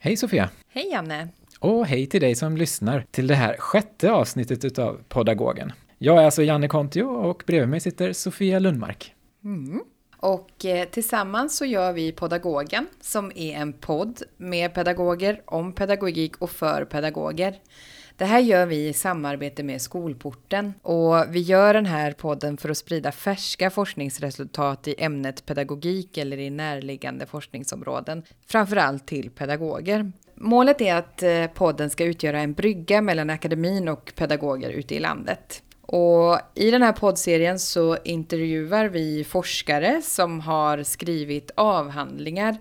Hej Sofia! Hej Janne! Och hej till dig som lyssnar till det här sjätte avsnittet utav Podagogen. Jag är alltså Janne Kontio och bredvid mig sitter Sofia Lundmark. Mm. Och eh, tillsammans så gör vi Podagogen som är en podd med pedagoger om pedagogik och för pedagoger. Det här gör vi i samarbete med Skolporten och vi gör den här podden för att sprida färska forskningsresultat i ämnet pedagogik eller i närliggande forskningsområden, framförallt till pedagoger. Målet är att eh, podden ska utgöra en brygga mellan akademin och pedagoger ute i landet. Och i den här poddserien så intervjuar vi forskare som har skrivit avhandlingar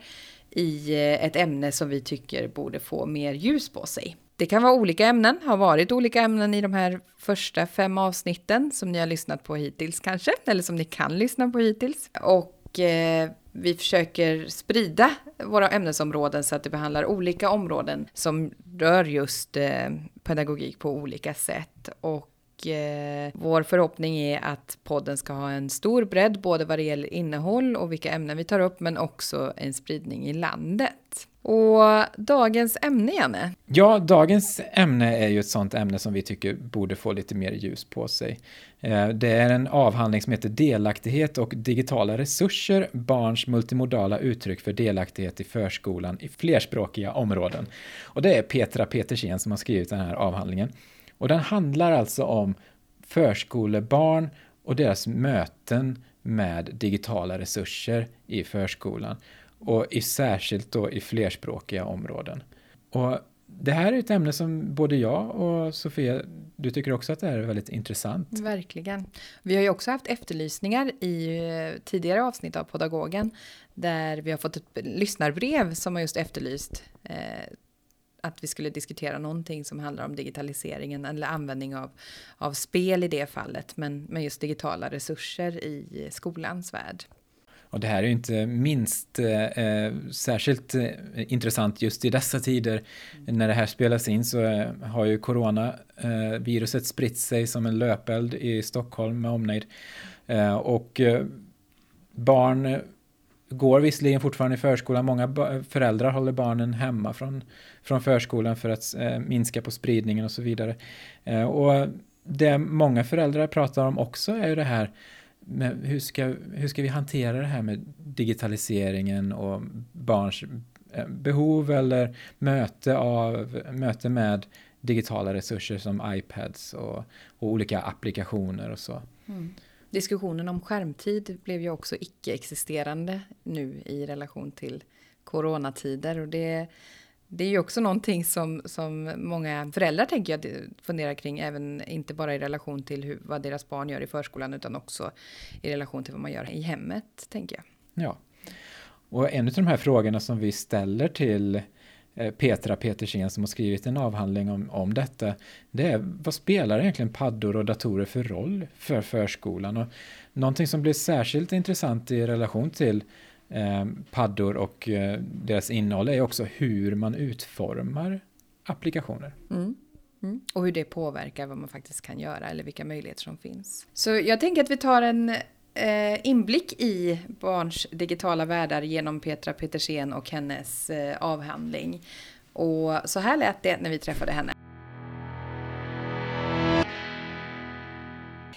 i eh, ett ämne som vi tycker borde få mer ljus på sig. Det kan vara olika ämnen, har varit olika ämnen i de här första fem avsnitten som ni har lyssnat på hittills kanske, eller som ni kan lyssna på hittills. Och eh, vi försöker sprida våra ämnesområden så att det behandlar olika områden som rör just eh, pedagogik på olika sätt. Och eh, vår förhoppning är att podden ska ha en stor bredd både vad det gäller innehåll och vilka ämnen vi tar upp men också en spridning i landet. Och dagens ämne, Janne? Ja, dagens ämne är ju ett sånt ämne som vi tycker borde få lite mer ljus på sig. Eh, det är en avhandling som heter Delaktighet och digitala resurser, barns multimodala uttryck för delaktighet i förskolan i flerspråkiga områden. Och det är Petra Petersen som har skrivit den här avhandlingen. Och den handlar alltså om förskolebarn och deras möten med digitala resurser i förskolan och i särskilt då i flerspråkiga områden. Och det här är ett ämne som både jag och Sofia, du tycker också att det här är väldigt intressant. Verkligen. Vi har ju också haft efterlysningar i eh, tidigare avsnitt av Podagogen där vi har fått ett lyssnarbrev som har just efterlyst eh, att vi skulle diskutera någonting som handlar om digitaliseringen eller användning av, av spel i det fallet, men, men just digitala resurser i skolans värld. Och det här är ju inte minst eh, eh särskilt eh, intressant just i dessa tider. Mm. När det här spelas in så eh, har ju coronaviruset eh, spritt sig som en löpeld i Stockholm med omnejd. Eh, och eh, barn eh, går visserligen fortfarande i förskolan. Många föräldrar håller barnen hemma från, från förskolan för att eh, minska på spridningen och så vidare. och det många föräldrar pratar om också är ju det här men hur, ska, hur ska vi hantera det här med digitaliseringen och barns eh, behov eller möte, av, möte med digitala resurser som iPads och, och olika applikationer och så. Mm. Diskussionen om skärmtid blev ju också icke-existerande nu i relation till coronatider och det det är ju också någonting som, som många föräldrar tänker jag funderar kring, även inte bara i relation till hur, vad deras barn gör i förskolan, utan också i relation till vad man gör i hemmet, tänker jag. Ja, och en av de här frågorna som vi ställer till eh, Petra Petersen som har skrivit en avhandling om, om detta, det är vad spelar egentligen paddor och datorer för roll för förskolan? Och någonting som blir särskilt intressant i relation till eh, paddor och eh, deras innehåll är också hur man utformar applikationer. Mm. Mm. Och hur det påverkar vad man faktiskt kan göra eller vilka möjligheter som finns. Så jag tänker att vi tar en eh, inblick i barns digitala världar genom Petra Petersen och hennes eh, avhandling. Och så här lät det när vi träffade henne.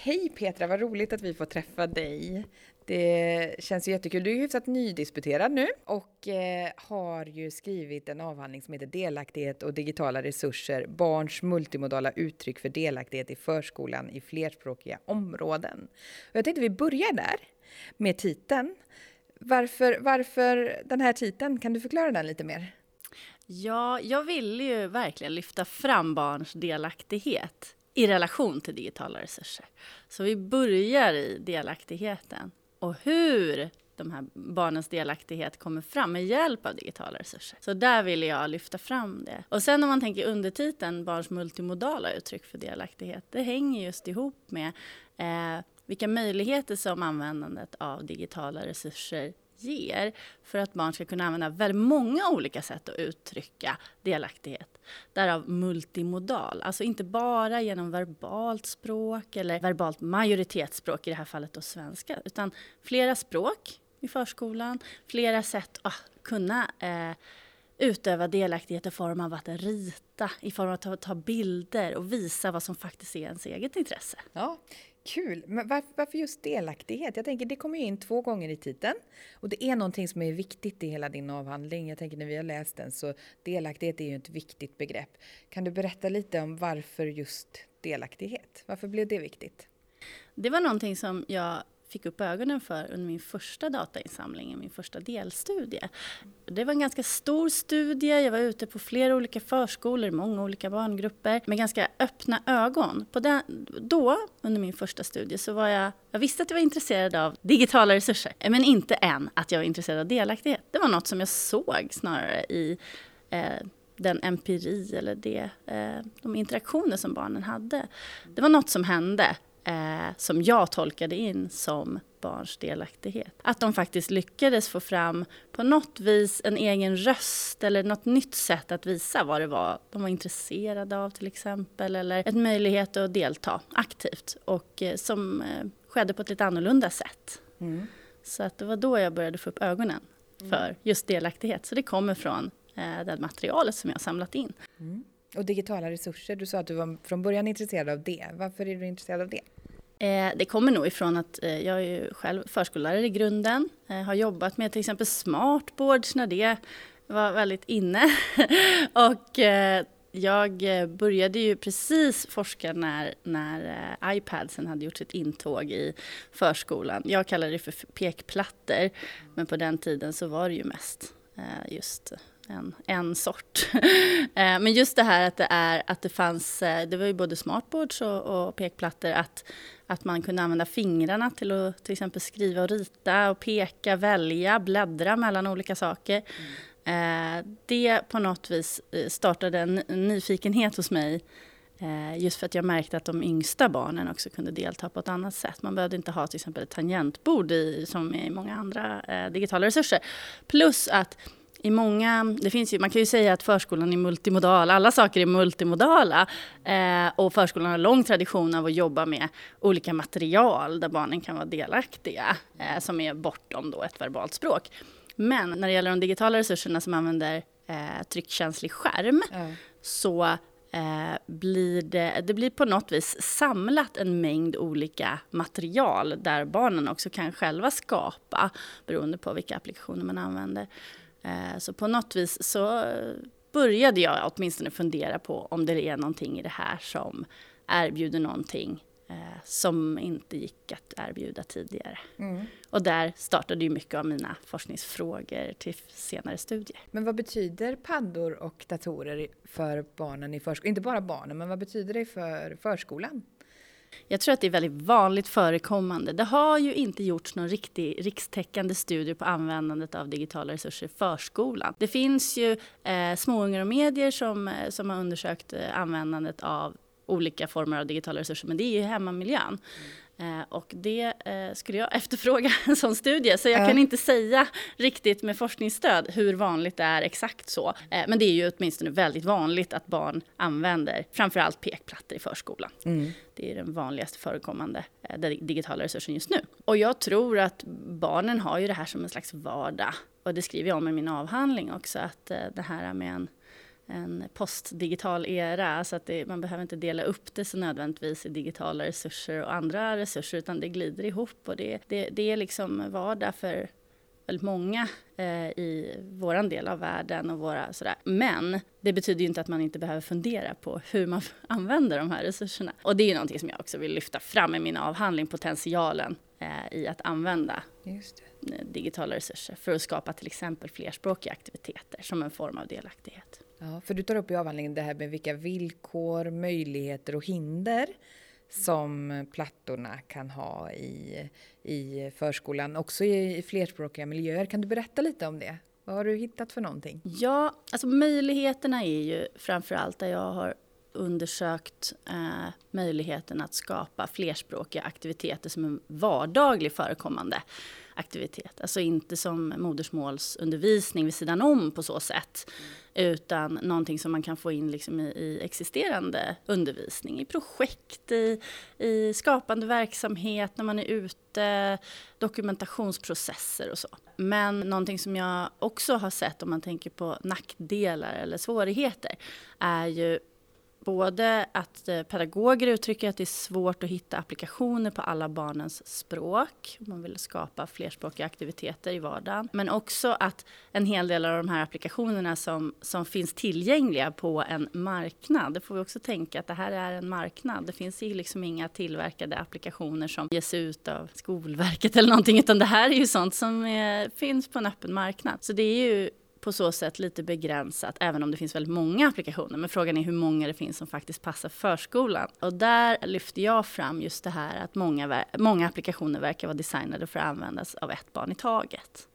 Hej Petra, vad roligt att vi får träffa dig. Det känns ju jättekul. Du är ju hyfsat nydisputerad nu och eh, har ju skrivit en avhandling som heter Delaktighet och digitala resurser, barns multimodala uttryck för delaktighet i förskolan i flerspråkiga områden. Och jag tänkte vi börjar där med titeln. Varför, varför den här titeln? Kan du förklara den lite mer? Ja, jag vill ju verkligen lyfta fram barns delaktighet i relation till digitala resurser. Så vi börjar i delaktigheten och hur de här barnens delaktighet kommer fram med hjälp av digitala resurser. Så där vill jag lyfta fram det. Och sen om man tänker undertiteln barns multimodala uttryck för delaktighet, det hänger just ihop med eh, vilka möjligheter som användandet av digitala resurser ger för att barn ska kunna använda väldigt många olika sätt att uttrycka delaktighet. Därav multimodal, alltså inte bara genom verbalt språk eller verbalt majoritetsspråk, i det här fallet då svenska, utan flera språk i förskolan, flera sätt att kunna eh, utöva delaktighet i form av att rita, i form av att ta bilder och visa vad som faktiskt är ens eget intresse. Ja, Kul! Men varför, varför, just delaktighet? Jag tänker det kommer ju in två gånger i titeln och det är någonting som är viktigt i hela din avhandling. Jag tänker när vi har läst den så delaktighet är ju ett viktigt begrepp. Kan du berätta lite om varför just delaktighet? Varför blev det viktigt? Det var någonting som jag fick upp ögonen för under min första datainsamling, min första delstudie. Det var en ganska stor studie, jag var ute på flera olika förskolor, många olika barngrupper med ganska öppna ögon. På den, då, under min första studie, så var jag, jag visste att jag var intresserad av digitala resurser, men inte än att jag var intresserad av delaktighet. Det var något som jag såg snarare i eh, den empiri eller det, eh, de interaktioner som barnen hade. Det var något som hände eh, som jag tolkade in som barns delaktighet. Att de faktiskt lyckades få fram på något vis en egen röst eller något nytt sätt att visa vad det var de var intresserade av till exempel eller en möjlighet att delta aktivt och eh, som eh, skedde på ett lite annorlunda sätt. Mm. Så att det var då jag började få upp ögonen för mm. just delaktighet. Så det kommer från eh, det materialet som jag har samlat in. Mm. Och digitala resurser, du sa att du var från början intresserad av det. Varför är du intresserad av det? Eh, det kommer nog ifrån att eh, jag är ju själv förskollärare i grunden. Eh, har jobbat med till exempel smartboards när det var väldigt inne. och eh, jag eh, började ju precis forska när, när eh, iPadsen hade gjort sitt intåg i förskolan. Jag kallar det för pekplattor, men på den tiden så var det ju mest just en, en sort. Eh, men just det här att det, är, att det fanns, eh, det var ju både smartboards och, och pekplattor, att, att man kunde använda fingrarna till att till exempel skriva och rita och peka, välja, bläddra mellan olika saker. Mm. Det på något vis startade en nyfikenhet hos mig Just för att jag märkte att de yngsta barnen också kunde delta på ett annat sätt. Man behövde inte ha till exempel ett tangentbord i, som i många andra digitala resurser. Plus att i många, det finns ju, man kan ju säga att förskolan är multimodal, alla saker är multimodala. Eh, och förskolan har lång tradition av att jobba med olika material där barnen kan vara delaktiga, eh, som är bortom då ett verbalt språk. Men när det gäller de digitala resurserna som använder eh, tryckkänslig skärm mm. så eh, blir det, det blir på något vis samlat en mängd olika material där barnen också kan själva skapa beroende på vilka applikationer man använder. Eh, så på något vis så började jag åtminstone fundera på om det är någonting i det här som erbjuder någonting eh, som inte gick att erbjuda tidigare. Mm. Och där startade ju mycket av mina forskningsfrågor till senare studier. Men vad betyder paddor och datorer för barnen i förskolan? Inte bara barnen, men vad betyder det för förskolan? Jag tror att det är väldigt vanligt förekommande. Det har ju inte gjorts någon riktig rikstäckande studie på användandet av digitala resurser i förskolan. Det finns ju eh, småungar och medier som, eh, som har undersökt eh, användandet av olika former av digitala resurser, men det är ju hemmamiljön. Eh, och det eh, skulle jag efterfråga en sån studie, så jag kan inte säga riktigt med forskningsstöd hur vanligt det är exakt så. Eh, men det är ju åtminstone väldigt vanligt att barn använder framförallt pekplattor i förskolan. Mm. Det är den vanligaste förekommande digitala resursen just nu. Och jag tror att barnen har ju det här som en slags vardag. Och det skriver jag om i min avhandling också, att det här med en en postdigital era, så att det, man behöver inte dela upp det så nödvändigtvis i digitala resurser och andra resurser, utan det glider ihop och det, det, det är liksom vardag för väldigt många eh, i våran del av världen och våra sådär. Men det betyder ju inte att man inte behöver fundera på hur man använder de här resurserna. Och det är ju någonting som jag också vill lyfta fram i min avhandling, potentialen eh, i att använda digitala resurser för att skapa till exempel flerspråkiga aktiviteter som en form av delaktighet. Ja, för du tar upp i avhandlingen det här med vilka villkor, möjligheter och hinder som plattorna kan ha i, i förskolan, också i, i flerspråkiga miljöer. Kan du berätta lite om det? Vad har du hittat för någonting? Ja, alltså möjligheterna är ju framför allt där jag har undersökt eh, möjligheten att skapa flerspråkiga aktiviteter som en vardaglig förekommande. aktivitet. Alltså inte som modersmålsundervisning vid sidan om på så sätt. Mm. Utan någonting som man kan få in liksom i, i, existerande undervisning, i projekt, i, i skapande verksamhet, när man är ute, dokumentationsprocesser och så. Men någonting som jag också har sett om man tänker på nackdelar eller svårigheter är ju både att eh, pedagoger uttrycker att det är svårt att hitta applikationer på alla barnens språk. Man vill skapa flerspråkiga aktiviteter i vardagen. Men också att en hel del av de här applikationerna som, som finns tillgängliga på en marknad, det får vi också tänka att det här är en marknad. Det finns ju liksom inga tillverkade applikationer som ges ut av Skolverket eller någonting, utan det här är ju sånt som är, finns på en öppen marknad. Så det är ju på så sätt lite begränsat, även om det finns väldigt många applikationer. Men frågan är hur många det finns som faktiskt passar förskolan. Och där lyfter jag fram just det här att många, många applikationer verkar vara designade för att användas av ett barn i taget.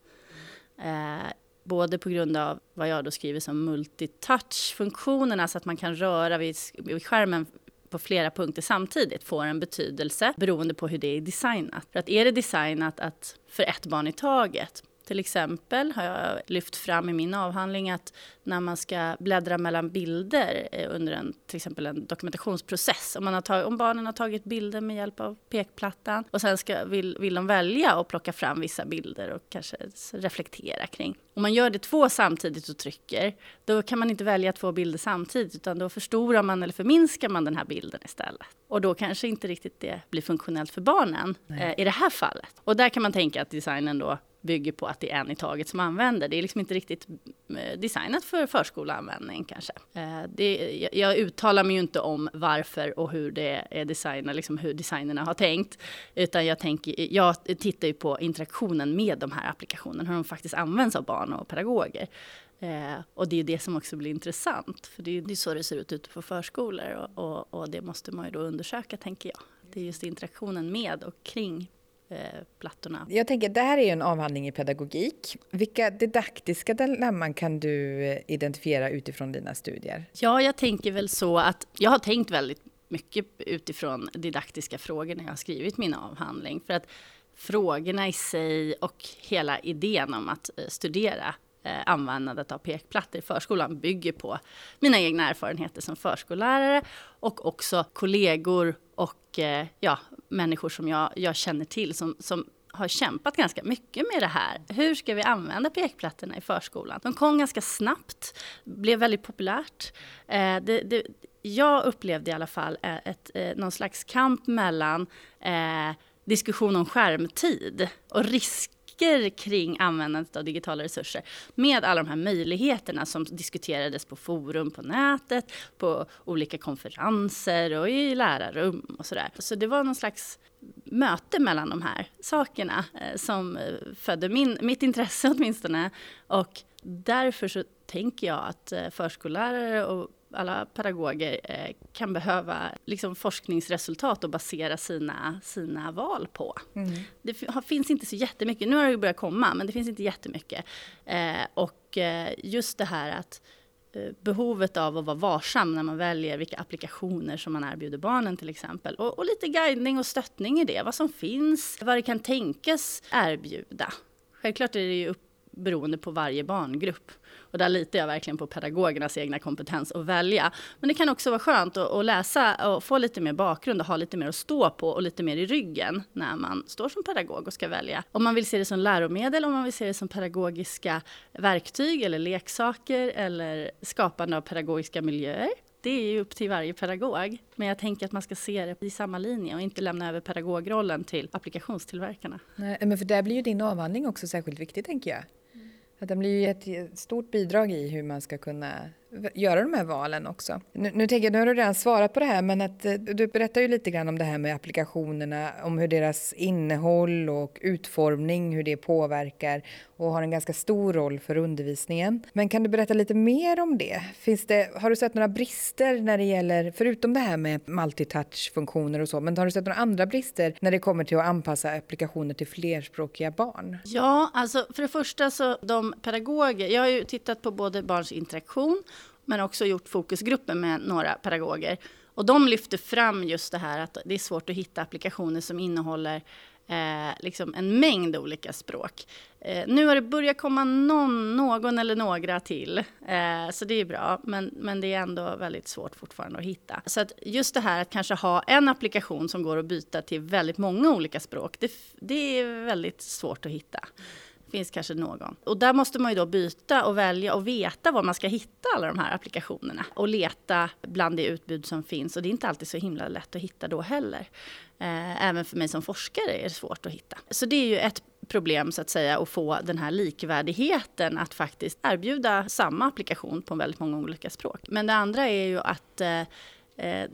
Eh, både på grund av vad jag då skriver som multitouch-funktionen, alltså att man kan röra vid, vid skärmen på flera punkter samtidigt får en betydelse beroende på hur det är designat. För att är det designat att för ett barn i taget till exempel har jag lyft fram i min avhandling att när man ska bläddra mellan bilder eh, under en, till exempel en dokumentationsprocess, om, man har tagit, om barnen har tagit bilder med hjälp av pekplattan och sen ska, vill, vill de välja och plocka fram vissa bilder och kanske reflektera kring. Om man gör det två samtidigt och trycker, då kan man inte välja två bilder samtidigt utan då förstorar man eller förminskar man den här bilden istället. Och då kanske inte riktigt det blir funktionellt för barnen eh, i det här fallet. Och där kan man tänka att designen då bygger på att det är en i taget som använder. Det är liksom inte riktigt eh, designat för förskoleanvändning kanske. Eh, det, jag uttalar mig ju inte om varför och hur det är designat, liksom hur designerna har tänkt. Utan jag, tänker, jag tittar ju på interaktionen med de här applikationerna, hur de faktiskt används av barn och pedagoger. Eh, och det är det som också blir intressant, för det är, det är så det ser ut ute på förskolor och, och, och det måste man ju då undersöka, tänker jag. Det är just interaktionen med och kring plattorna. Jag tänker, det här är ju en avhandling i pedagogik. Vilka didaktiska dilemman kan du eh, identifiera utifrån dina studier? Ja, jag tänker väl så att jag har tänkt väldigt mycket utifrån didaktiska frågor när jag har skrivit min avhandling. För att frågorna i sig och hela idén om att eh, studera eh, Eh, användandet av pekplattor i förskolan bygger på mina egna erfarenheter som förskollärare och också kollegor och eh, ja, människor som jag, jag känner till som, som har kämpat ganska mycket med det här. Hur ska vi använda pekplattorna i förskolan? De kom ganska snabbt, blev väldigt populärt. Eh, det, det, jag upplevde i alla fall eh, ett, ett, någon slags kamp mellan eh, diskussion om skärmtid och risk risker kring användandet av digitala resurser med alla de här möjligheterna som diskuterades på forum på nätet, på olika konferenser och i lärarrum och sådär. Så det var någon slags möte mellan de här sakerna eh, som eh, födde min, mitt intresse åtminstone. Och därför så tänker jag att eh, förskollärare och alla pedagoger eh, kan behöva liksom, forskningsresultat att basera sina, sina val på. Mm. Det finns inte så jättemycket, nu har det börjat komma, men det finns inte jättemycket. Eh, och eh, just det här att eh, behovet av att vara varsam när man väljer vilka applikationer som man erbjuder barnen till exempel. Och, och lite guidning och stöttning i det, vad som finns, vad det kan tänkas erbjuda. Självklart är det ju upp, beroende på varje barngrupp. Och där litar jag verkligen på pedagogernas egna kompetens att välja. Men det kan också vara skönt att, att läsa och få lite mer bakgrund och ha lite mer att stå på och lite mer i ryggen när man står som pedagog och ska välja. Om man vill se det som läromedel, om man vill se det som pedagogiska verktyg eller leksaker eller skapande av pedagogiska miljöer det är ju upp till varje pedagog. Men jag tänker att man ska se det i samma linje och inte lämna över pedagogrollen till applikationstillverkarna. Nej, men för där blir ju din avhandling också särskilt viktig tänker jag. Att den blir ju ett stort bidrag i hur man ska kunna göra de här valen också. Nu, nu tänker jag, nu har du redan svarat på det här, men att eh, du berättar ju lite grann om det här med applikationerna, om hur deras innehåll och utformning, hur det påverkar och har en ganska stor roll för undervisningen. Men kan du berätta lite mer om det? Finns det har du sett några brister när det gäller, förutom det här med multitouch-funktioner och så, men har du sett några andra brister när det kommer till att anpassa applikationer till flerspråkiga barn? Ja, alltså för det första så de pedagoger, jag har ju tittat på både barns interaktion men också gjort fokusgrupper med några pedagoger. Och de lyfter fram just det här att det är svårt att hitta applikationer som innehåller eh, liksom en mängd olika språk. Eh, nu har det börjat komma någon, någon eller några till, eh, så det är bra, men, men det är ändå väldigt svårt fortfarande att hitta. Så att just det här att kanske ha en applikation som går att byta till väldigt många olika språk, det, det är väldigt svårt att hitta finns kanske någon. Och där måste man ju då byta och välja och veta var man ska hitta alla de här applikationerna. Och leta bland det utbud som finns. Och det är inte alltid så himla lätt att hitta då heller. Eh, även för mig som forskare är det svårt att hitta. Så det är ju ett problem så att säga att få den här likvärdigheten att faktiskt erbjuda samma applikation på väldigt många olika språk. Men det andra är ju att eh, eh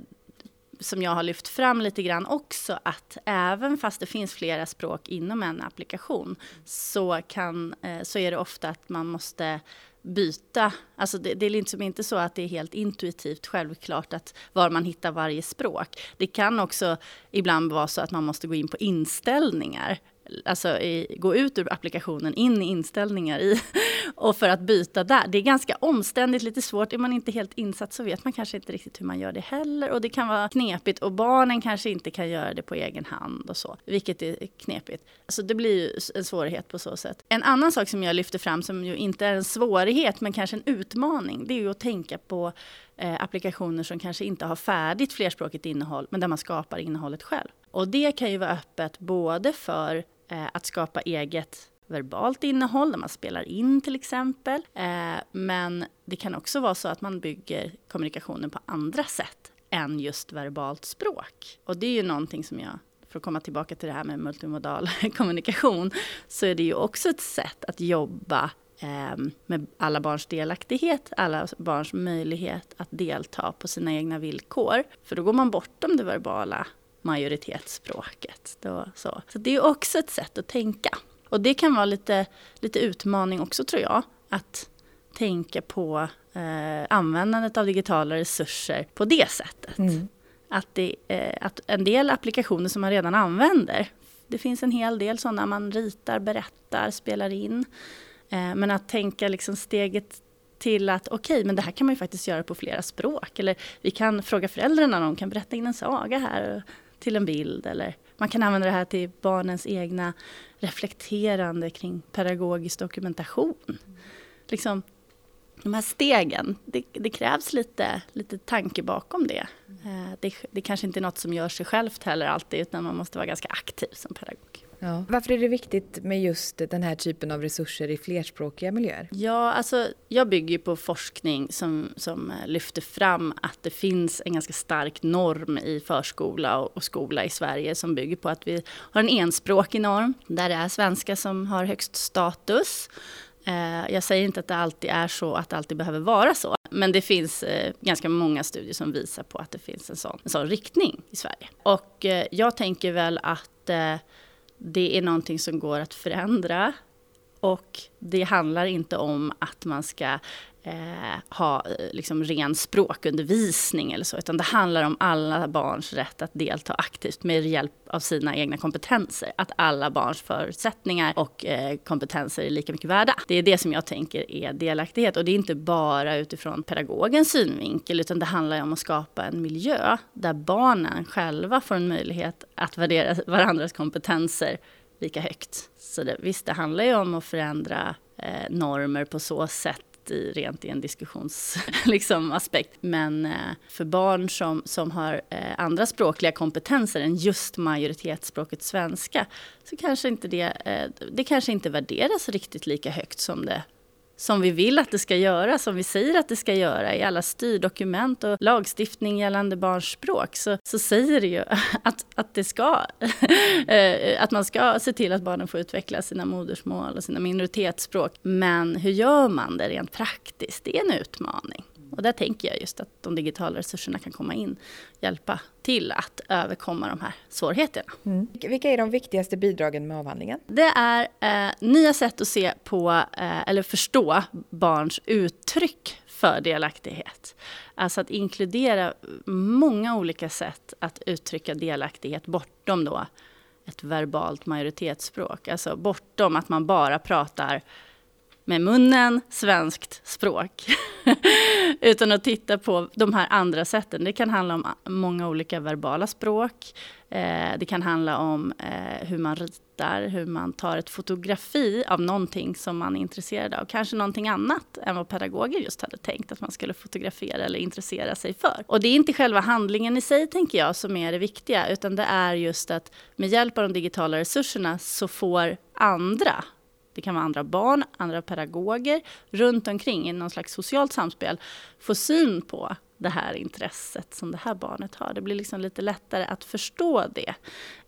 som jag har lyft fram lite grann också, att även fast det finns flera språk inom en applikation så, kan, eh, så är det ofta att man måste byta. Alltså det, det är liksom inte så att det är helt intuitivt självklart att var man hittar varje språk. Det kan också ibland vara så att man måste gå in på inställningar alltså i, gå ut ur applikationen, in i inställningar i, och för att byta där. Det är ganska omständigt, lite svårt. Är man inte helt insatt så vet man kanske inte riktigt hur man gör det heller. Och det kan vara knepigt och barnen kanske inte kan göra det på egen hand och så, vilket är knepigt. Så det blir ju en svårighet på så sätt. En annan sak som jag lyfter fram som ju inte är en svårighet men kanske en utmaning, det är ju att tänka på eh, applikationer som kanske inte har färdigt flerspråkigt innehåll, men där man skapar innehållet själv. Och det kan ju vara öppet både för eh, att skapa eget verbalt innehåll, där man spelar in till exempel. Eh, men det kan också vara så att man bygger kommunikationen på andra sätt än just verbalt språk. Och det är ju någonting som jag för att komma tillbaka till det här med multimodal kommunikation, så är det ju också ett sätt att jobba med alla barns delaktighet, alla barns möjlighet att delta på sina egna villkor. För då går man bortom det verbala majoritetsspråket. Då, så. så det är också ett sätt att tänka. Och det kan vara lite, lite utmaning också tror jag, att tänka på eh, användandet av digitala resurser på det sättet. Mm. Att, det, eh, att en del applikationer som man redan använder, det finns en hel del sådana man ritar, berättar, spelar in. Eh, men att tänka liksom steget till att okej, okay, men det här kan man ju faktiskt göra på flera språk. Eller vi kan fråga föräldrarna om de kan berätta in en saga här till en bild. Eller man kan använda det här till barnens egna reflekterande kring pedagogisk dokumentation. Mm. Liksom, de här stegen, det, det, krävs lite, lite tanke bakom det. Mm. det. Det kanske inte är något som gör sig självt heller alltid, utan man måste vara ganska aktiv som pedagog. Ja. Varför är det viktigt med just den här typen av resurser i flerspråkiga miljöer? Ja, alltså, jag bygger på forskning som, som eh, lyfter fram att det finns en ganska stark norm i förskola och, och skola i Sverige som bygger på att vi har en enspråkig norm där det är svenska som har högst status. Eh, jag säger inte att det alltid är så, att det alltid behöver vara så. Men det finns eh, ganska många studier som visar på att det finns en sån, en sån riktning i Sverige. Och jag tänker väl att det är någonting som går att förändra. Och det handlar inte om att man ska eh, ha eh, liksom ren språkundervisning eller så, utan det handlar om alla barns rätt att delta aktivt med hjälp av sina egna kompetenser. Att alla barns förutsättningar och eh, kompetenser är lika mycket värda. Det är det som jag tänker är delaktighet och det är inte bara utifrån pedagogens synvinkel, utan det handlar om att skapa en miljö där barnen själva får en möjlighet att värdera varandras kompetenser lika högt. Så det, visst, det handlar ju om att förändra eh, normer på så sätt i, rent i en diskussionsaspekt. Liksom, Men eh, för barn som, som har eh, andra språkliga kompetenser än just majoritetsspråket svenska så kanske inte det, eh, det kanske inte värderas riktigt lika högt som det som vi vill att det ska göra, som vi säger att det ska göra i alla styrdokument och lagstiftning gällande barns språk, så, så säger det ju att, att, det ska, eh, att man ska se till att barnen får utveckla sina modersmål och sina minoritetsspråk. Men hur gör man det rent praktiskt? Det är en utmaning. Och där tänker jag just att de digitala resurserna kan komma in och hjälpa till att överkomma de här svårigheterna. Mm. Vilka är de viktigaste bidragen med avhandlingen? Det är eh, nya sätt att se på eh, eller förstå barns uttryck för delaktighet. Alltså att inkludera många olika sätt att uttrycka delaktighet bortom då ett verbalt majoritetsspråk. Alltså bortom att man bara pratar med munnen, svenskt språk. Utan att titta på de här andra sätten. Det kan handla om många olika verbala språk. Eh, det kan handla om eh, hur man ritar, hur man tar ett fotografi av någonting som man är intresserad av. Kanske någonting annat än vad pedagoger just hade tänkt att man skulle fotografera eller intressera sig för. Och det är inte själva handlingen i sig, tänker jag, som är det viktiga, utan det är just att med hjälp av de digitala resurserna så får andra det kan vara andra barn, andra pedagoger runt omkring i någon slags socialt samspel få syn på det här intresset som det här barnet har. Det blir liksom lite lättare att förstå det.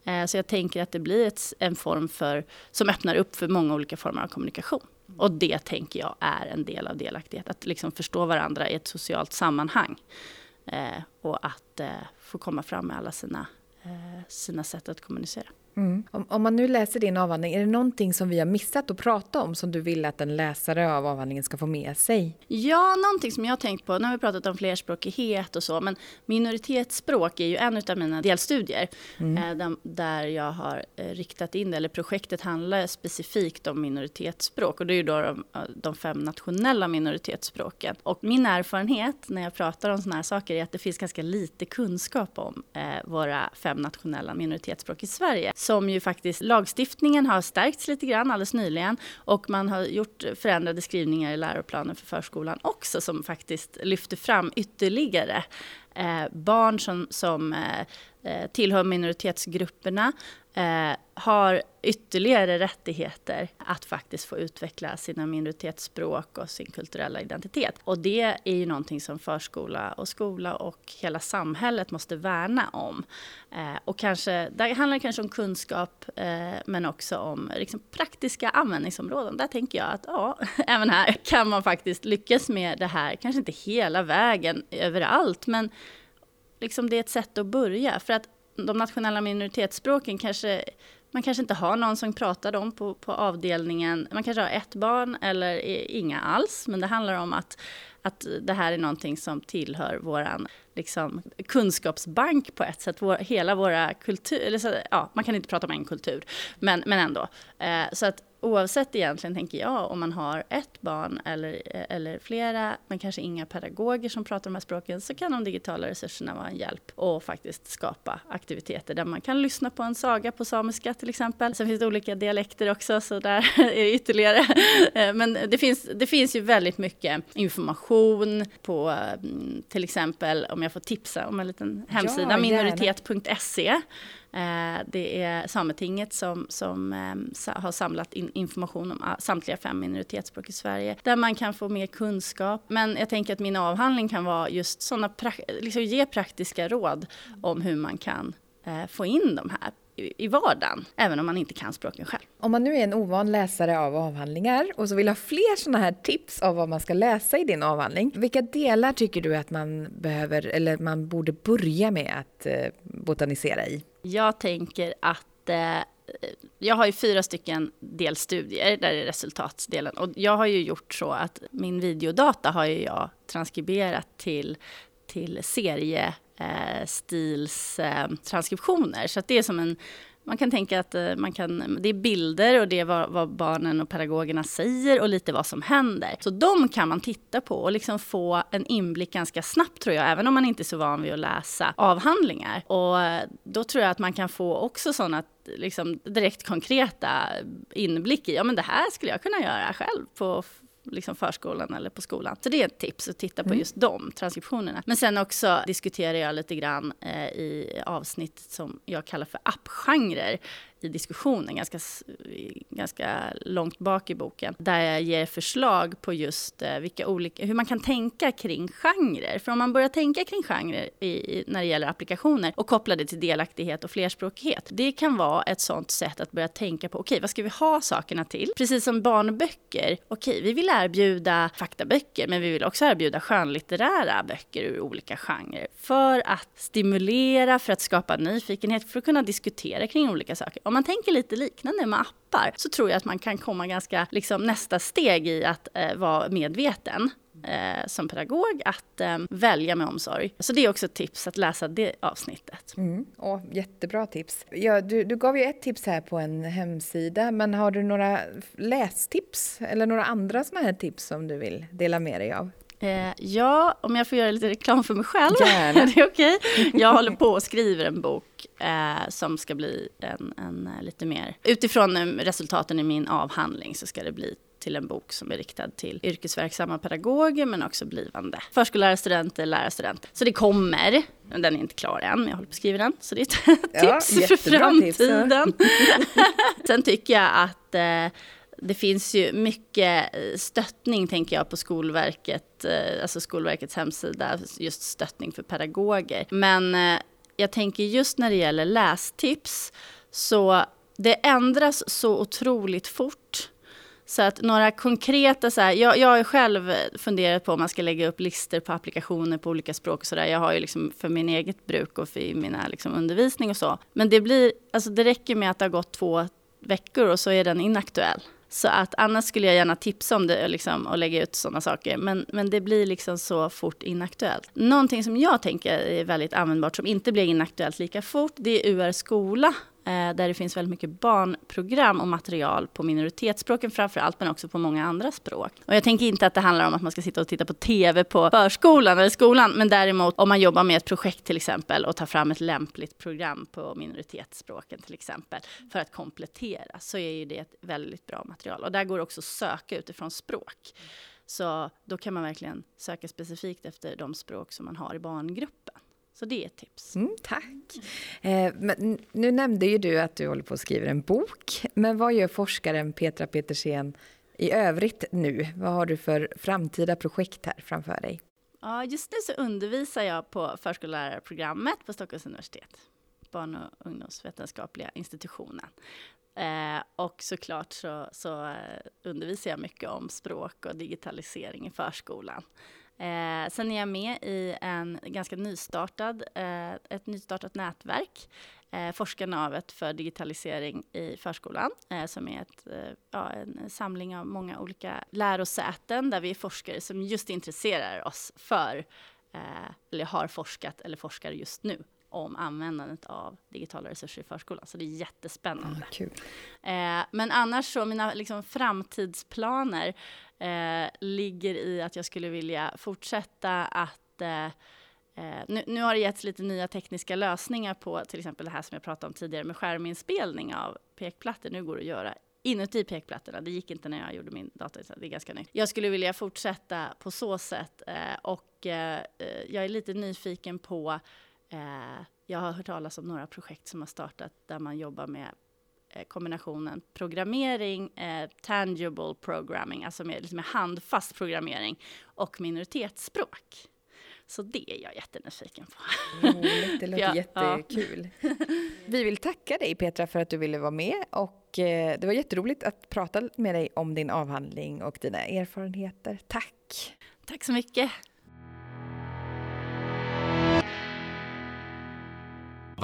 Eh, så jag tänker att det blir ett, en form för, som öppnar upp för många olika former av kommunikation. Och det tänker jag är en del av delaktighet, att liksom förstå varandra i ett socialt sammanhang. Eh, och att eh, få komma fram med alla sina, sina sätt att kommunicera. Mm. Om, om, man nu läser din avhandling, är det någonting som vi har missat att prata om som du vill att en läsare av avhandlingen ska få med sig? Ja, någonting som jag har tänkt på, nu har vi pratat om flerspråkighet och så, men minoritetsspråk är ju en av mina delstudier mm. eh, där jag har eh, riktat in det, eller projektet handlar specifikt om minoritetsspråk och det är ju då de, de fem nationella minoritetsspråken. Och min erfarenhet när jag pratar om sådana här saker är att det finns ganska lite kunskap om eh, våra fem nationella minoritetsspråk i Sverige som ju faktiskt lagstiftningen har stärkts lite grann alldeles nyligen och man har gjort förändrade skrivningar i läroplanen för förskolan också som faktiskt lyfter fram ytterligare eh, barn som, som eh, eh tillhör minoritetsgrupperna eh, har ytterligare rättigheter att faktiskt få utveckla sina minoritetsspråk och sin kulturella identitet. Och det är ju någonting som förskola och skola och hela samhället måste värna om. Eh, och kanske, där handlar det kanske om kunskap eh, men också om liksom, praktiska användningsområden. Där tänker jag att ja, även här kan man faktiskt lyckas med det här, kanske inte hela vägen överallt men liksom det är ett sätt att börja. För att de nationella minoritetsspråken kanske man kanske inte har någon som pratar dem på, på avdelningen. Man kanske har ett barn eller inga alls. Men det handlar om att, att det här är någonting som tillhör vår liksom, kunskapsbank på ett sätt. Vår, hela våra kultur... Eller så, ja, man kan inte prata om en kultur, men, men ändå. Eh, så att oavsett egentligen, tänker jag, om man har ett barn eller, eller flera, men kanske inga pedagoger som pratar de här språken, så kan de digitala resurserna vara en hjälp och faktiskt skapa aktiviteter där man kan lyssna på en saga på samiska till exempel. Sen finns det olika dialekter också, så där är det ytterligare. Men det finns, det finns ju väldigt mycket information på mm, till exempel, om jag får tipsa om en liten hemsida, ja, minoritet.se Eh, Eh, det är Sametinget som, som ehm, har samlat in information om samtliga fem minoritetsspråk i Sverige, där man kan få mer kunskap. Men jag tänker att min avhandling kan vara just sådana, liksom ge praktiska råd om hur man kan eh, få in de här i vardagen, även om man inte kan språken själv. Om man nu är en ovan läsare av avhandlingar och så vill ha fler sådana här tips av vad man ska läsa i din avhandling, vilka delar tycker du att man behöver, eller man borde börja med att eh, botanisera i? Jag tänker att eh, jag har ju fyra stycken delstudier, där är resultatsdelen. Och jag har ju gjort så att min videodata har ju jag transkriberat till, till seriestilstranskriptioner. Eh, eh så att det är som en man kan tänka att eh, man kan, det är bilder och det är vad, vad, barnen och pedagogerna säger och lite vad som händer. Så de kan man titta på och liksom få en inblick ganska snabbt tror jag, även om man inte är så van vid att läsa avhandlingar. Och eh, då tror jag att man kan få också sådana liksom direkt konkreta inblick i, ja men det här skulle jag kunna göra själv på liksom förskolan eller på skolan. Så det är ett tips att titta på mm. just de transkriptionerna. Men sen också diskuterar jag lite grann eh, i avsnitt som jag kallar för appgenrer i diskussionen ganska, ganska långt bak i boken där jag ger förslag på just eh, vilka olika, hur man kan tänka kring genrer. För om man börjar tänka kring genrer i, när det gäller applikationer och koppla det till delaktighet och flerspråkighet. Det kan vara ett sånt sätt att börja tänka på, okej, okay, vad ska vi ha sakerna till? Precis som barnböcker. Okej, okay, vi vill erbjuda faktaböcker, men vi vill också erbjuda skönlitterära böcker ur olika genrer för att stimulera, för att skapa nyfikenhet, för att kunna diskutera kring olika saker. Om man tänker lite liknande med appar så tror jag att man kan komma ganska liksom, nästa steg i att eh, vara medveten eh, som pedagog att eh, välja med omsorg. Så det är också ett tips att läsa det avsnittet. Mm. Oh, jättebra tips. Ja, du, du gav ju ett tips här på en hemsida, men har du några lästips eller några andra sådana här tips som du vill dela med dig av? Eh, ja, om jag får göra lite reklam för mig själv. Gärna. det är okej? Jag håller på och skriver en bok eh, som ska bli en, en eh, lite mer... Utifrån eh, resultaten i min avhandling så ska det bli till en bok som är riktad till yrkesverksamma pedagoger men också blivande förskollärarstudenter, lärarstudenter. Så det kommer, men den är inte klar än, men jag håller på att skriva den. Så det är ett Ja, tips för jättebra tips, ja. framtiden. Sen tycker jag att eh, det finns ju mycket eh, stöttning, tänker jag, på Skolverket, eh, alltså Skolverkets hemsida, just stöttning för pedagoger. Men eh, jag tänker just när det gäller lästips, så det ändras så otroligt fort. Så att några konkreta, så här, jag, jag har själv funderat på om man ska lägga upp listor på applikationer på olika språk och sådär. Jag har ju liksom för min eget bruk och för min liksom undervisning och så. Men det blir, alltså det räcker med att det har gått två veckor och så är den inaktuell. Så att annars skulle jag gärna tipsa om det liksom, och lägga ut sådana saker. Men, men det blir liksom så fort inaktuellt. Någonting som jag tänker är väldigt användbart som inte blir inaktuellt lika fort, det är UR skola. Eh, där det finns väldigt mycket barnprogram och material på minoritetsspråken framför allt, men också på många andra språk. Och jag tänker inte att det handlar om att man ska sitta och titta på TV på förskolan eller skolan, men däremot om man jobbar med ett projekt till exempel och tar fram ett lämpligt program på minoritetsspråken till exempel för att komplettera så är ju det ett väldigt bra material. Och där går det också att söka utifrån språk. Så då kan man verkligen söka specifikt efter de språk som man har i barngruppen. Så det är ett tips. Mm, tack. Eh, nu nämnde ju du att du håller på att skriva en bok. Men vad gör forskaren Petra Petersen i övrigt nu? Vad har du för framtida projekt här framför dig? Ja, just nu så undervisar jag på förskollärarprogrammet på Stockholms universitet. Barn och ungdomsvetenskapliga institutionen. Eh, och såklart så, så eh, undervisar jag mycket om språk och digitalisering i förskolan. Eh, sen är jag med i en ganska nystartad, eh, ett nystartat nätverk, eh, Forskarnavet för digitalisering i förskolan, eh, som är ett, eh, ja, en samling av många olika lärosäten där vi är forskare som just intresserar oss för, eh, eller har forskat eller forskar just nu om användandet av digitala resurser i förskolan. Så det är jättespännande. Ah. Eh, men annars så, mina liksom, framtidsplaner eh, ligger i att jag skulle vilja fortsätta att eh, eh, nu, nu, har det getts lite nya tekniska lösningar på till exempel det här som jag pratade om tidigare med skärminspelning av pekplattor. Nu går det att göra inuti pekplattorna. Det gick inte när jag gjorde min datainsats, det är ganska nytt. Jag skulle vilja fortsätta på så sätt eh, och eh, eh, jag är lite nyfiken på Eh, jag har hört talas om några projekt som har startat där man jobbar med kombinationen programmering, eh, tangible programming, alltså med, liksom med handfast programmering och minoritetsspråk. Så det är jag jättenyfiken på. Roligt, det låter ja, jättekul. Ja. Vi vill tacka dig Petra för att du ville vara med och eh, det var jätteroligt att prata med dig om din avhandling och dina erfarenheter. Tack! Tack så mycket!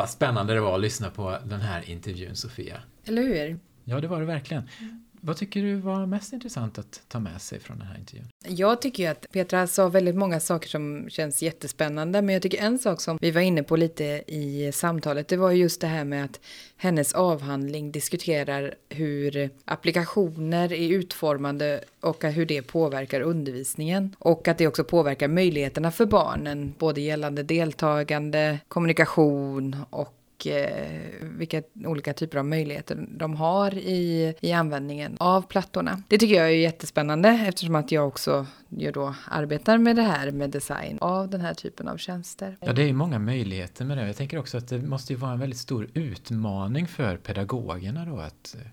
Vad spännande det var att lyssna på den här intervjun, Sofia. Eller hur? Ja, det var det verkligen. Vad tycker du var mest intressant att ta med sig från den här intervjun? Jag tycker ju att Petra sa väldigt många saker som känns jättespännande, men jag tycker en sak som vi var inne på lite i samtalet, det var just det här med att hennes avhandling diskuterar hur applikationer är utformade och hur det påverkar undervisningen. Och att det också påverkar möjligheterna för barnen, både gällande deltagande, kommunikation och eh, vilka olika typer av möjligheter de har i, i användningen av plattorna. Det tycker jag är jättespännande eftersom att jag också ju då arbetar med det här med design av den här typen av tjänster. Ja, det är ju många möjligheter med det. Jag tänker också att det måste ju vara en väldigt stor utmaning för pedagogerna då att eh,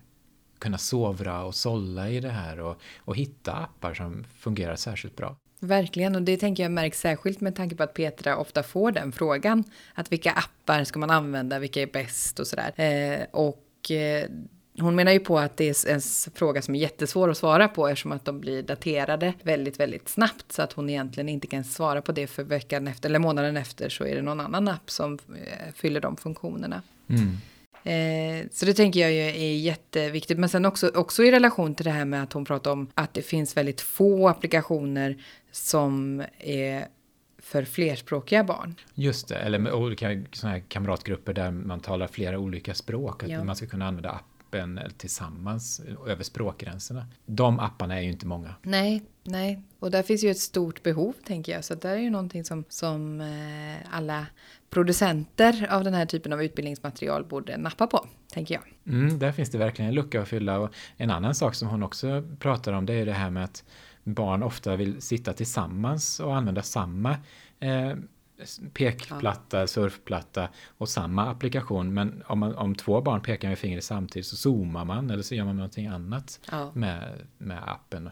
kunna sovra och sålla i det här och, och hitta appar som fungerar särskilt bra. Verkligen, och det tänker jag märks särskilt med tanke på att Petra ofta får den frågan. Att vilka appar ska man använda, vilka är bäst och sådär. Eh, och eh, hon menar ju på att det är en fråga som är jättesvår att svara på eftersom att de blir daterade väldigt, väldigt snabbt. Så att hon egentligen inte kan svara på det för veckan efter eller månaden efter så är det någon annan app som eh, fyller de funktionerna. Mm. Eh, så det tänker jag ju är jätteviktigt. Men sen också, också i relation till det här med att hon pratar om att det finns väldigt få applikationer som är för flerspråkiga barn. Just det, eller med olika såna här kamratgrupper där man talar flera olika språk. Att Ja. man ska kunna använda appen tillsammans över språkgränserna. De apparna är ju inte många. Nej, nej. Och där finns ju ett stort behov, tänker jag. Så där är ju någonting som, som eh, alla producenter av den här typen av utbildningsmaterial borde nappa på, tänker jag. Mm, där finns det verkligen en lucka att fylla. Och en annan sak som hon också pratar om det är det här med att barn ofta vill sitta tillsammans och använda samma eh, pekplatta, surfplatta och samma applikation. Men om, man, om två barn pekar med fingret samtidigt så zoomar man eller så gör man någonting annat Ja. med, med appen.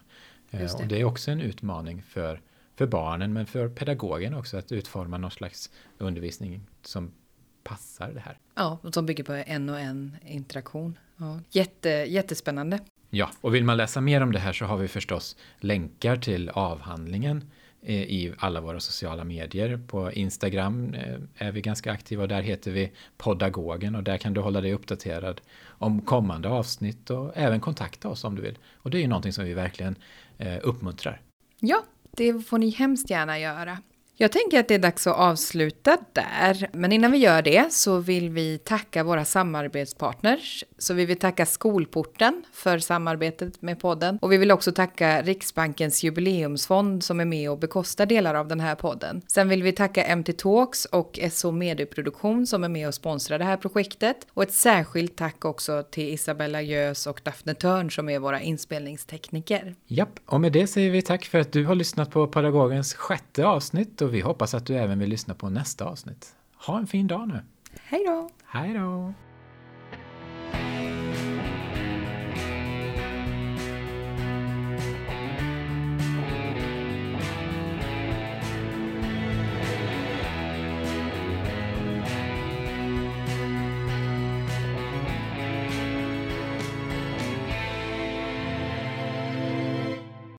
Eh, det. Och det är också en utmaning för, för barnen men för pedagogen också att utforma någon slags undervisning som passar det här. Ja, och som bygger på en och en interaktion. Ja. Jätte, jättespännande. Ja, och vill man läsa mer om det här så har vi förstås länkar till avhandlingen eh, i alla våra sociala medier. På Instagram eh, är vi ganska aktiva och där heter vi Podagogen och där kan du hålla dig uppdaterad om kommande avsnitt och även kontakta oss om du vill. Och det är ju någonting som vi verkligen eh, uppmuntrar. Ja, det får ni hemskt gärna göra. Jag tänker att det är dags att avsluta där. Men innan vi gör det så vill vi tacka våra samarbetspartners. Så vi vill tacka Skolporten för samarbetet med podden. Och vi vill också tacka Riksbankens jubileumsfond som är med och bekostar delar av den här podden. Sen vill vi tacka MT Talks och SO Medieproduktion som är med och sponsrar det här projektet. Och ett särskilt tack också till Isabella Jös och Daphne Törn som är våra inspelningstekniker. Japp, och med det säger vi tack för att du har lyssnat på Pedagogens sjätte avsnitt och vi hoppas att du även vill lyssna på nästa avsnitt. Ha en fin dag nu. Hej då! Hej då!